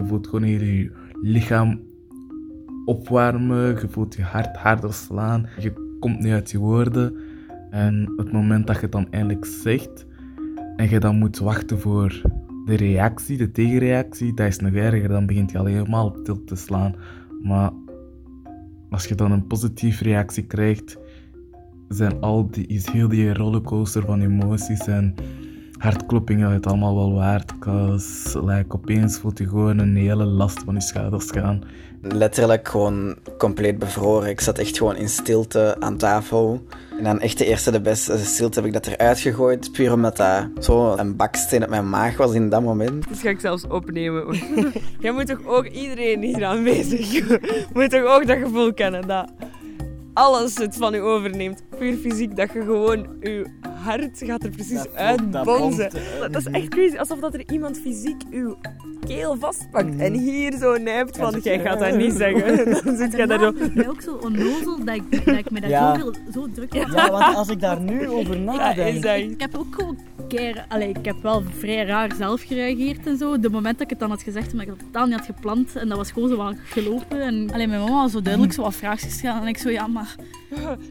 Je voelt gewoon je lichaam opwarmen. Je voelt je hart harder slaan. Je komt niet uit je woorden. En het moment dat je het dan eindelijk zegt en je dan moet wachten voor de reactie, de tegenreactie, dat is nog erger. Dan begint je al helemaal op tilt te slaan. Maar als je dan een positieve reactie krijgt, zijn al die, is heel die rollercoaster van emoties en hartkloppingen het allemaal wel waard. Cause like, opeens voelt je gewoon een hele last van je schouders gaan. Letterlijk gewoon compleet bevroren. Ik zat echt gewoon in stilte aan tafel. En dan echt de eerste, de beste stilte heb ik dat eruit gegooid. Puur omdat dat zo een baksteen op mijn maag was in dat moment. Dat ga ik zelfs opnemen. Jij moet toch ook iedereen hier aanwezig, moet toch ook dat gevoel kennen dat alles het van u overneemt. Puur fysiek, dat je gewoon je hart gaat er precies uit bonzen. Dat, is echt crazy. Alsof dat er iemand fysiek uw keel vastpakt en hier zo nijpt van, jij gaat dat niet zeggen. Dan zit jij daar zo... Ik ben ook zo onnozel dat ik, dat ik me daar Ja. zoveel, zo druk maak. Ja, want als ik daar nu over nadenk... dat... Ik heb ook gewoon keer, allee, ik heb wel vrij raar zelf gereageerd en zo. De moment dat ik het dan had gezegd, omdat ik dat totaal niet had gepland. En dat was gewoon zo wat gelopen. En allee, mijn mama was zo duidelijk zo wat vraagjes gesteld. En ik zo, ja, maar...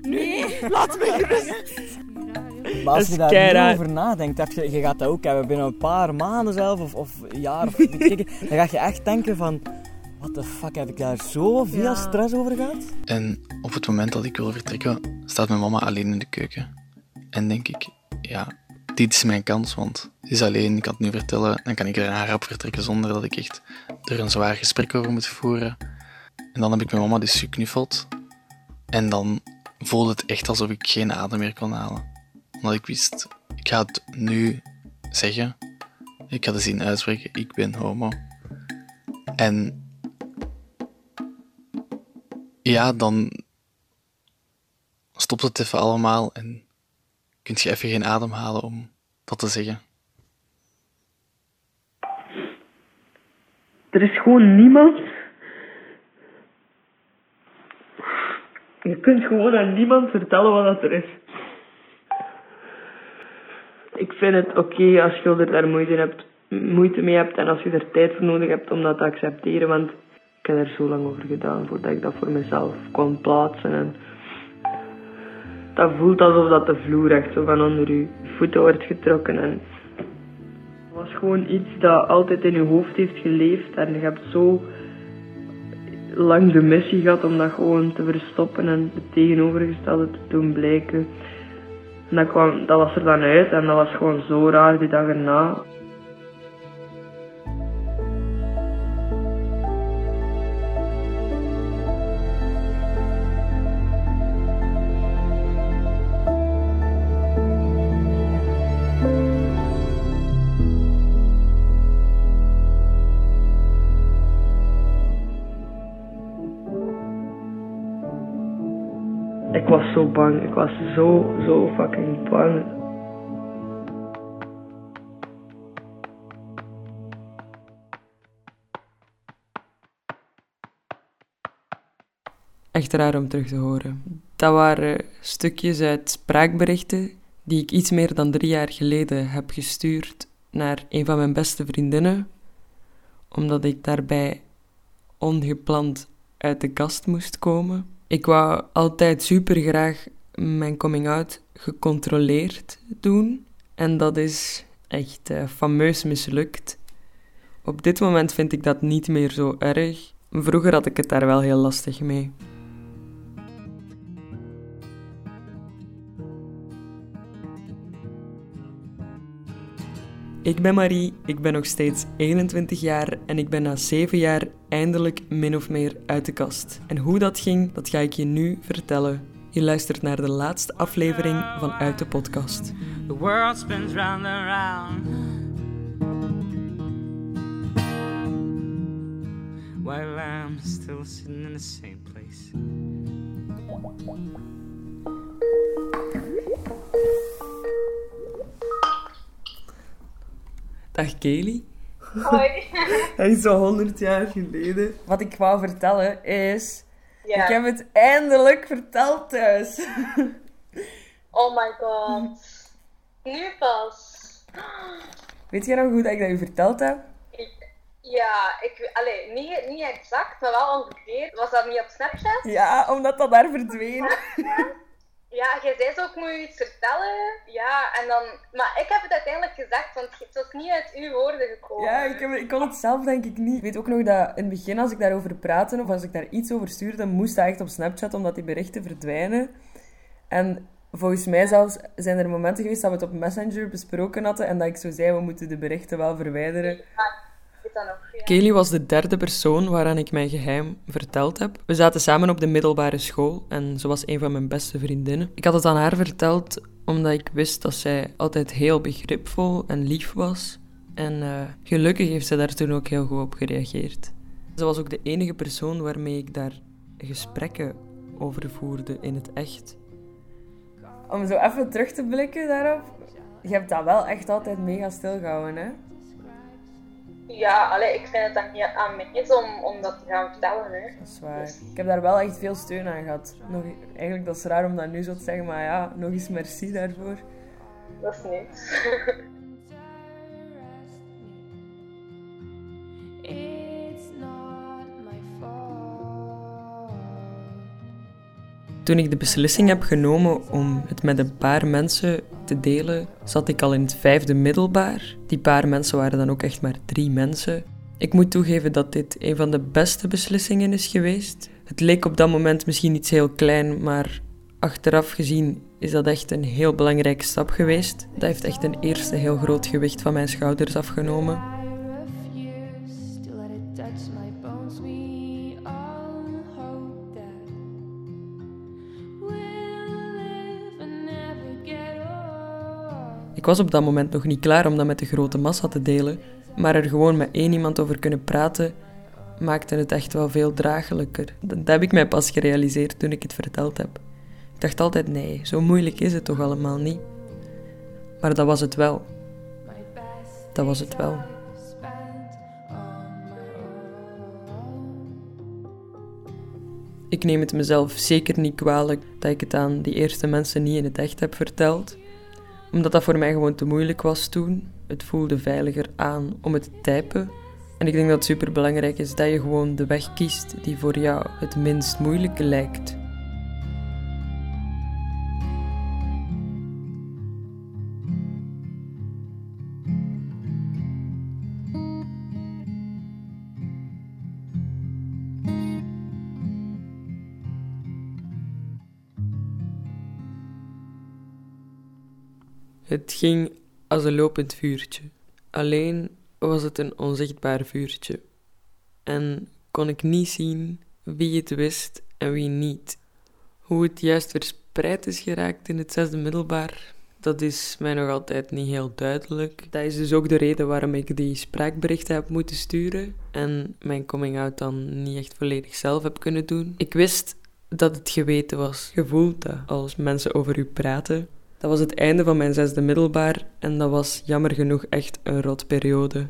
Nee, laat me gerust. Maar als je daar nu over nadenkt, heb je, je gaat dat ook hebben binnen een paar maanden zelf, of, of een jaar, of dan ga je echt denken van... What the fuck, heb ik daar zoveel Ja. stress over gehad? En op het moment dat ik wil vertrekken, staat mijn mama alleen in de keuken. En denk ik, ja, dit is mijn kans, want ze is alleen, ik kan het nu vertellen, dan kan ik er haar rap vertrekken zonder dat ik echt er een zwaar gesprek over moet voeren. En dan heb ik mijn mama dus geknuffeld. En dan voelde het echt alsof ik geen adem meer kon halen. Omdat ik wist, ik ga het nu zeggen. Ik ga de zin uitspreken, ik ben homo. En ja, dan stopt het even allemaal en kunt je even geen adem halen om dat te zeggen. Er is gewoon niemand. Je kunt gewoon aan niemand vertellen wat dat er is. Vind het oké als je er daar moeite, hebt, moeite mee hebt en als je er tijd voor nodig hebt om dat te accepteren. Want ik heb er zo lang over gedaan voordat ik dat voor mezelf kon plaatsen. En dat voelt alsof dat de vloer echt zo van onder je voeten wordt getrokken. En het was gewoon iets dat altijd in je hoofd heeft geleefd. En je hebt zo lang de missie gehad om dat gewoon te verstoppen en het tegenovergestelde te doen blijken. En dat, kwam, dat was er dan uit en dat was gewoon zo raar die dag erna. Was zo bang. Ik was zo, zo fucking bang. Echt raar om terug te horen. Dat waren stukjes uit spraakberichten die ik iets meer dan drie jaar geleden heb gestuurd naar een van mijn beste vriendinnen, omdat ik daarbij ongepland uit de kast moest komen. Ik wou altijd super graag mijn coming out gecontroleerd doen en dat is echt eh, fameus mislukt. Op dit moment vind ik dat niet meer zo erg. Vroeger had ik het daar wel heel lastig mee. Ik ben Marie, ik ben nog steeds 21 jaar en ik ben na 7 jaar eindelijk min of meer uit de kast. En hoe dat ging, dat ga ik je nu vertellen. Je luistert naar de laatste aflevering van Uit de Podcast. The world spins round and round. While I'm still sitting in the same place. Dag Kelly. Hoi. Dat is zo 100 jaar geleden. Wat ik wou vertellen is... Ja. Ik heb het eindelijk verteld thuis. Oh my god. Nu pas. Weet jij nog hoe dat ik dat u verteld heb? Ik, Ja, ik, allee, niet, niet exact, maar wel ongeveer. Was dat niet op Snapchat? Ja, omdat dat daar verdween. Ja, jij zei zo, ik moet je iets vertellen. Ja, en dan... Maar ik heb het uiteindelijk gezegd, want het was niet uit uw woorden gekomen. Ja, ik, heb, ik kon het zelf denk ik niet. Ik weet ook nog dat in het begin als ik daarover praatte of als ik daar iets over stuurde, moest dat echt op Snapchat omdat die berichten verdwijnen. En volgens mij zelfs zijn er momenten geweest dat we het op Messenger besproken hadden en dat ik zo zei, we moeten de berichten wel verwijderen. Ja, nog. Ja. Kelly was de derde persoon waaraan ik mijn geheim verteld heb. We zaten samen op de middelbare school en ze was een van mijn beste vriendinnen. Ik had het aan haar verteld omdat ik wist dat zij altijd heel begripvol en lief was. En eh, gelukkig heeft ze daar toen ook heel goed op gereageerd. Ze was ook de enige persoon waarmee ik daar gesprekken over voerde in het echt. Om zo even terug te blikken daarop, je hebt dat wel echt altijd mega stilgehouden, hè? Ja, allee, ik vind het dan niet aan mij om, om dat te gaan vertellen. Hè. Dat is waar. Ik heb daar wel echt veel steun aan gehad. Nog, eigenlijk, dat is raar om dat nu zo te zeggen, maar ja, nog eens merci daarvoor. Dat is niks. Toen ik de beslissing heb genomen om het met een paar mensen te delen, zat ik al in het vijfde middelbaar. Die paar mensen waren dan ook echt maar drie mensen. Ik moet toegeven dat dit een van de beste beslissingen is geweest. Het leek op dat moment misschien iets heel klein, maar achteraf gezien is dat echt een heel belangrijke stap geweest. Dat heeft echt een eerste heel groot gewicht van mijn schouders afgenomen. Ik was op dat moment nog niet klaar om dat met de grote massa te delen, maar er gewoon met één iemand over kunnen praten maakte het echt wel veel draaglijker. Dat heb ik mij pas gerealiseerd toen ik het verteld heb. Ik dacht altijd, nee, zo moeilijk is het toch allemaal niet. Maar dat was het wel. Dat was het wel. Ik neem het mezelf zeker niet kwalijk dat ik het aan die eerste mensen niet in het echt heb verteld, omdat dat voor mij gewoon te moeilijk was toen. Het voelde veiliger aan om het te typen. En ik denk dat het super belangrijk is dat je gewoon de weg kiest die voor jou het minst moeilijke lijkt. Het ging als een lopend vuurtje. Alleen was het een onzichtbaar vuurtje. En kon ik niet zien wie het wist en wie niet. Hoe het juist verspreid is geraakt in het zesde middelbaar, dat is mij nog altijd niet heel duidelijk. Dat is dus ook de reden waarom ik die spraakberichten heb moeten sturen en mijn coming-out dan niet echt volledig zelf heb kunnen doen. Ik wist dat het geweten was. Je voelt dat als mensen over u praten. Dat was het einde van mijn zesde middelbaar en dat was jammer genoeg echt een rotperiode.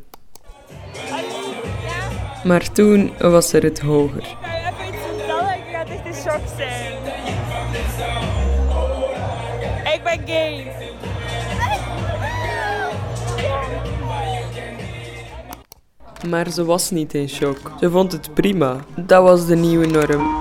Maar toen was er het hoger. Ik ga je even iets vertellen, ik ga echt in shock zijn. Ik ben gay. Maar ze was niet in shock. Ze vond het prima. Dat was de nieuwe norm.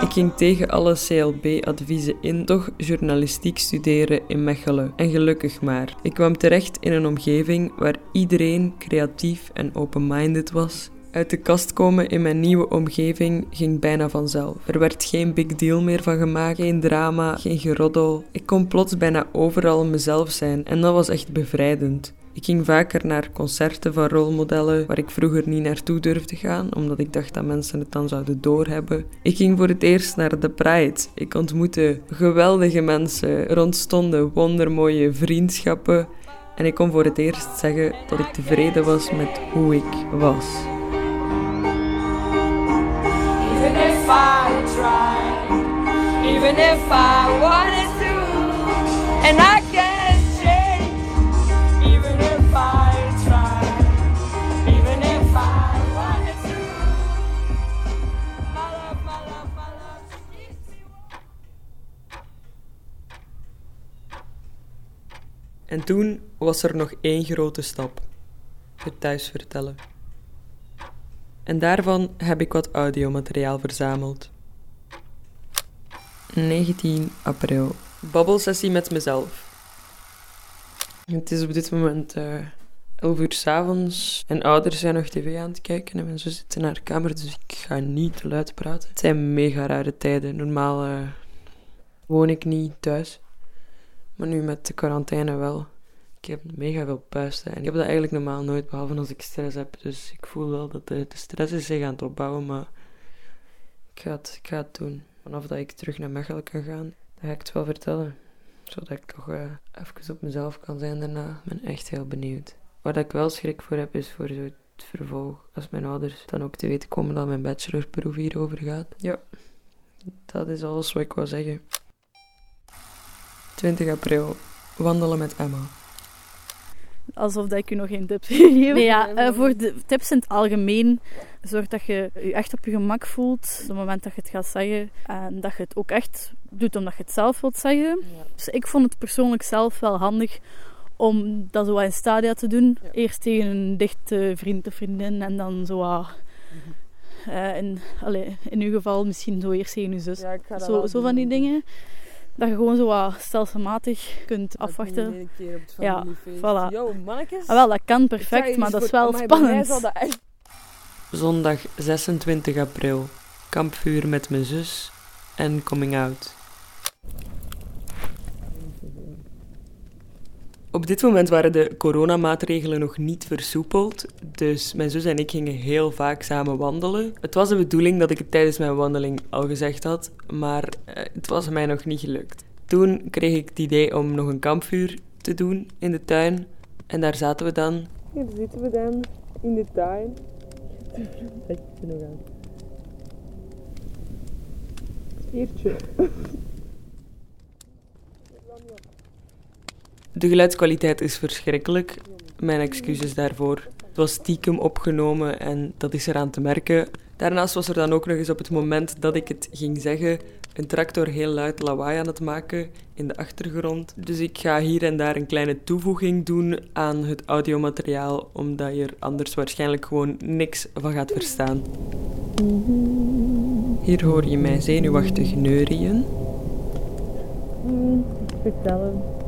Ik ging tegen alle CLB-adviezen in, toch journalistiek studeren in Mechelen. En gelukkig maar. Ik kwam terecht in een omgeving waar iedereen creatief en open-minded was. Uit de kast komen in mijn nieuwe omgeving ging bijna vanzelf. Er werd geen big deal meer van gemaakt, geen drama, geen geroddel. Ik kon plots bijna overal mezelf zijn en dat was echt bevrijdend. Ik ging vaker naar concerten van rolmodellen waar ik vroeger niet naartoe durfde gaan, omdat ik dacht dat mensen het dan zouden doorhebben. Ik ging voor het eerst naar de Pride. Ik ontmoette geweldige mensen. Ontstonden wondermooie vriendschappen. En ik kon voor het eerst zeggen dat ik tevreden was met hoe ik was. Even if I tried, even if I wanted to, En En toen was er nog één grote stap. Het thuis vertellen. En daarvan heb ik wat audiomateriaal verzameld. 19 april. Babbelsessie met mezelf. Het is op dit moment eh 11 uur s'avonds. En ouders zijn nog tv aan het kijken en mijn zus zit in haar kamer, dus ik ga niet luid praten. Het zijn mega rare tijden. Normaal eh, woon ik niet thuis. Maar nu met de quarantaine wel. Ik heb mega veel puisten. En ik heb dat eigenlijk normaal nooit, behalve als ik stress heb. Dus ik voel wel dat de, de stress is zich aan het opbouwen, maar ik ga, het, ik ga het doen. Vanaf dat ik terug naar Mechelen kan gaan, dan ga ik het wel vertellen. Zodat ik toch eh, even op mezelf kan zijn daarna. Ik ben echt heel benieuwd. Waar ik wel schrik voor heb, is voor zo het vervolg. Als mijn ouders dan ook te weten komen dat mijn bachelorproef hierover gaat. Ja, dat is alles wat ik wou zeggen. 20 april. Wandelen met Emma. Alsof dat ik u nog geen tips geef. Nee, ja, eh, voor de tips in het algemeen, zorg dat je je echt op je gemak voelt. Op het moment dat je het gaat zeggen. En dat je het ook echt doet omdat je het zelf wilt zeggen. Dus ik vond het persoonlijk zelf wel handig om dat zo wat in stadia te doen. Eerst tegen een dichte vriend of vriendin en dan zo wat... eh, in, allee, in uw geval misschien zo eerst tegen je zus. zo, zo van die dingen. Dat je gewoon zo wat stelselmatig kunt afwachten. Ja, voilà. Yo, mannetjes. Ah, wel, dat kan perfect, maar dat is wel spannend. Zondag 26 april. Kampvuur met mijn zus en coming out. Op dit moment waren de coronamaatregelen nog niet versoepeld, dus mijn zus en ik gingen heel vaak samen wandelen. Het was de bedoeling dat ik het tijdens mijn wandeling al gezegd had, maar eh, het was mij nog niet gelukt. Toen kreeg ik het idee om nog een kampvuur te doen in de tuin en daar zaten we dan. Hier zitten we dan in de tuin. nog aan. Spiertje. De geluidskwaliteit is verschrikkelijk. Mijn excuses daarvoor. Het was stiekem opgenomen en dat is eraan te merken. Daarnaast was er dan ook nog eens op het moment dat ik het ging zeggen, een tractor heel luid lawaai aan het maken in de achtergrond. Dus ik ga hier en daar een kleine toevoeging doen aan het audiomateriaal, omdat je er anders waarschijnlijk gewoon niks van gaat verstaan. Hier hoor je mij zenuwachtig neurien. Vertellen. Is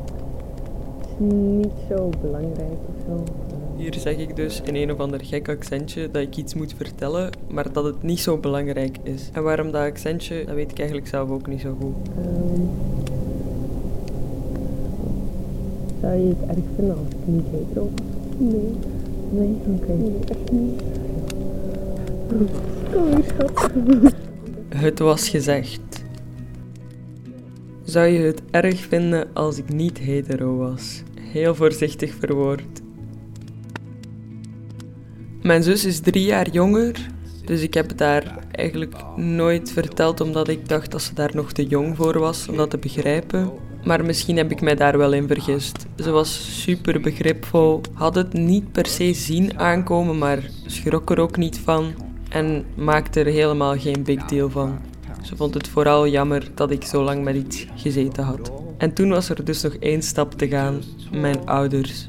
niet zo belangrijk of zo. Hier zeg ik dus in een of ander gek accentje dat ik iets moet vertellen, maar dat het niet zo belangrijk is. En waarom dat accentje, dat weet ik eigenlijk zelf ook niet zo goed. Ehm, zou je het erg vinden als ik niet hetero was? Nee. Nee? Oké. Nee, echt niet. Kom hier, schat. Het was gezegd. Zou je het erg vinden als ik niet hetero was? Heel voorzichtig verwoord. Mijn zus is drie jaar jonger, dus ik heb het haar eigenlijk nooit verteld omdat ik dacht dat ze daar nog te jong voor was om dat te begrijpen. Maar misschien heb ik mij daar wel in vergist. Ze was super begripvol, had het niet per se zien aankomen, maar schrok er ook niet van en maakte er helemaal geen big deal van. Ze vond het vooral jammer dat ik zo lang met iets gezeten had. En toen was er dus nog één stap te gaan: mijn ouders.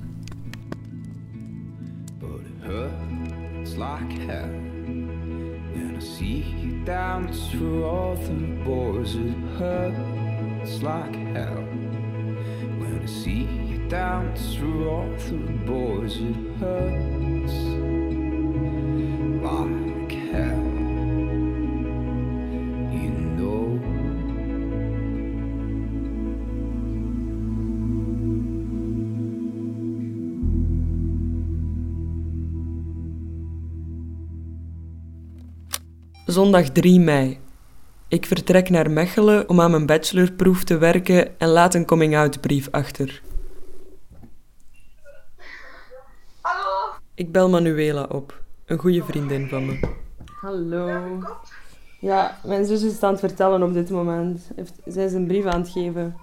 hurts Zondag 3 mei. Ik vertrek naar Mechelen om aan mijn bachelorproef te werken en laat een coming-out brief achter. Ik bel Manuela op, een goede vriendin van me. Hallo. Ja, mijn zus is het aan het vertellen op dit moment. Heeft, zij is een brief aan het geven.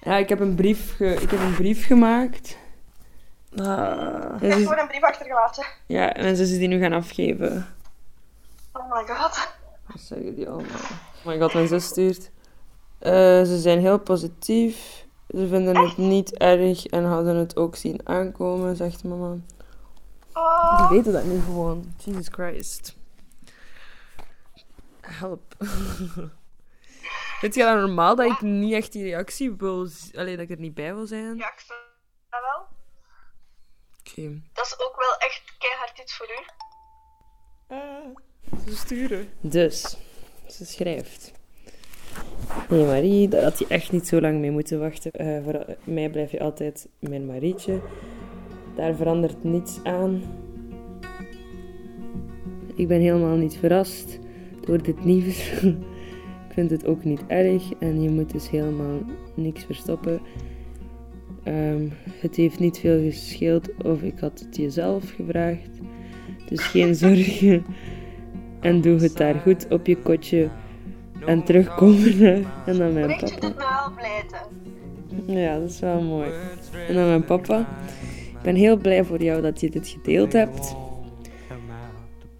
Ja, ik heb een brief, ge- ik heb een brief gemaakt. Ah, Ik heb gewoon een brief achtergelaten. Ja, en zus is die nu gaan afgeven. Oh my god. Wat zeggen die allemaal? Oh my god, mijn zus stuurt. Eh, ze zijn heel positief. Ze vinden het niet erg en hadden het ook zien aankomen, zegt mama. Die weten dat niet gewoon. Jesus Christ. Help. Vind je dat normaal dat ik niet echt die reactie wil... z- Allee, dat ik er niet bij wil zijn? Ja, ik snap. Oké. Dat is ook wel echt keihard iets voor u. Ze sturen. Dus, ze schrijft. Nee, Marie, daar had je echt niet zo lang mee moeten wachten. Eh, voor mij blijf je altijd mijn Marietje. Daar verandert niets aan. Ik ben helemaal niet verrast door dit nieuws. Ik vind het ook niet erg en je moet dus helemaal niks verstoppen. Ehm, het heeft niet veel gescheeld of ik had het jezelf gevraagd. Dus geen zorgen. En doe het daar goed op je kotje. En terugkomen en dan mijn papa. wel blijten. Ja, dat is wel mooi. En dan mijn papa. Ik ben heel blij voor jou dat je dit gedeeld hebt.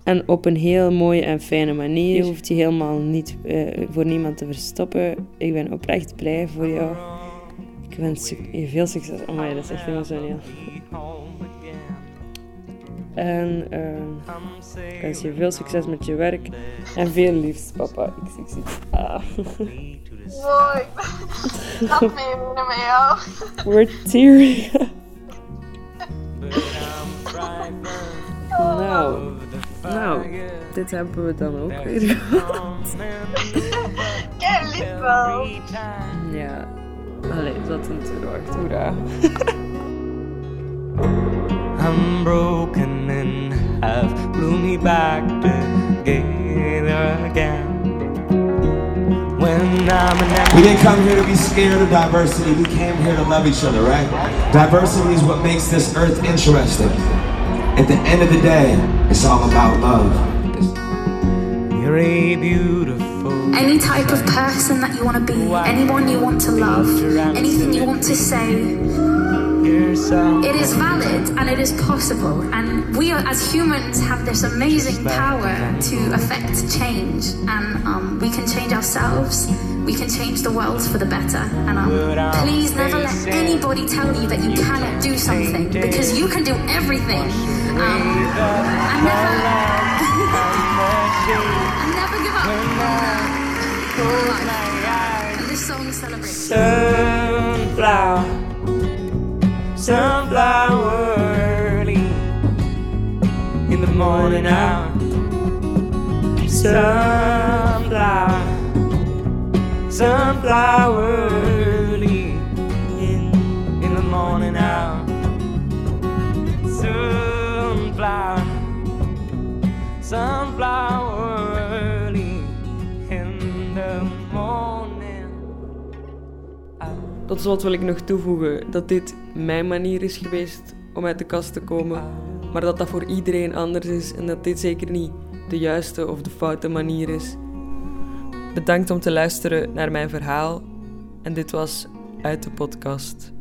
En op een heel mooie en fijne manier. Je hoeft je helemaal niet eh, voor niemand te verstoppen. Ik ben oprecht blij voor jou. Ik wens je veel succes. Oh dat is echt emotioneel. En eh, ik wens je veel succes met je werk. En veel liefst, papa. XXX. Ah. Mooi. Laat me even met jou. We're up. Nou, nou, dit hebben we dan ook weer gehad. Kei lief wel. Ja, allee, dat een terugwacht, hoera. I'm broken and have blew me back together again. When I'm an We didn't come here to be scared of diversity. We came here to love each other, right? Diversity is what makes this earth interesting. At the end of the day, it's all about love. You're a beautiful. Any type of person that you want to be, anyone you want to love, anything you want to say, it is valid and it is possible. And we are, as humans have this amazing power to affect change. And um, we can change ourselves, we can change the world for the better. And um, please never let anybody tell you that you cannot do something because you can do everything. Um, and never, and never give up this song. Sunflower, sunflower early in the morning hour. Sunflower, sunflower early in, in the morning hour. Sunflower, sunflower Tot slot wil ik nog toevoegen dat dit mijn manier is geweest om uit de kast te komen, maar dat dat voor iedereen anders is en dat dit zeker niet de juiste of de foute manier is. Bedankt om te luisteren naar mijn verhaal en dit was uit de podcast.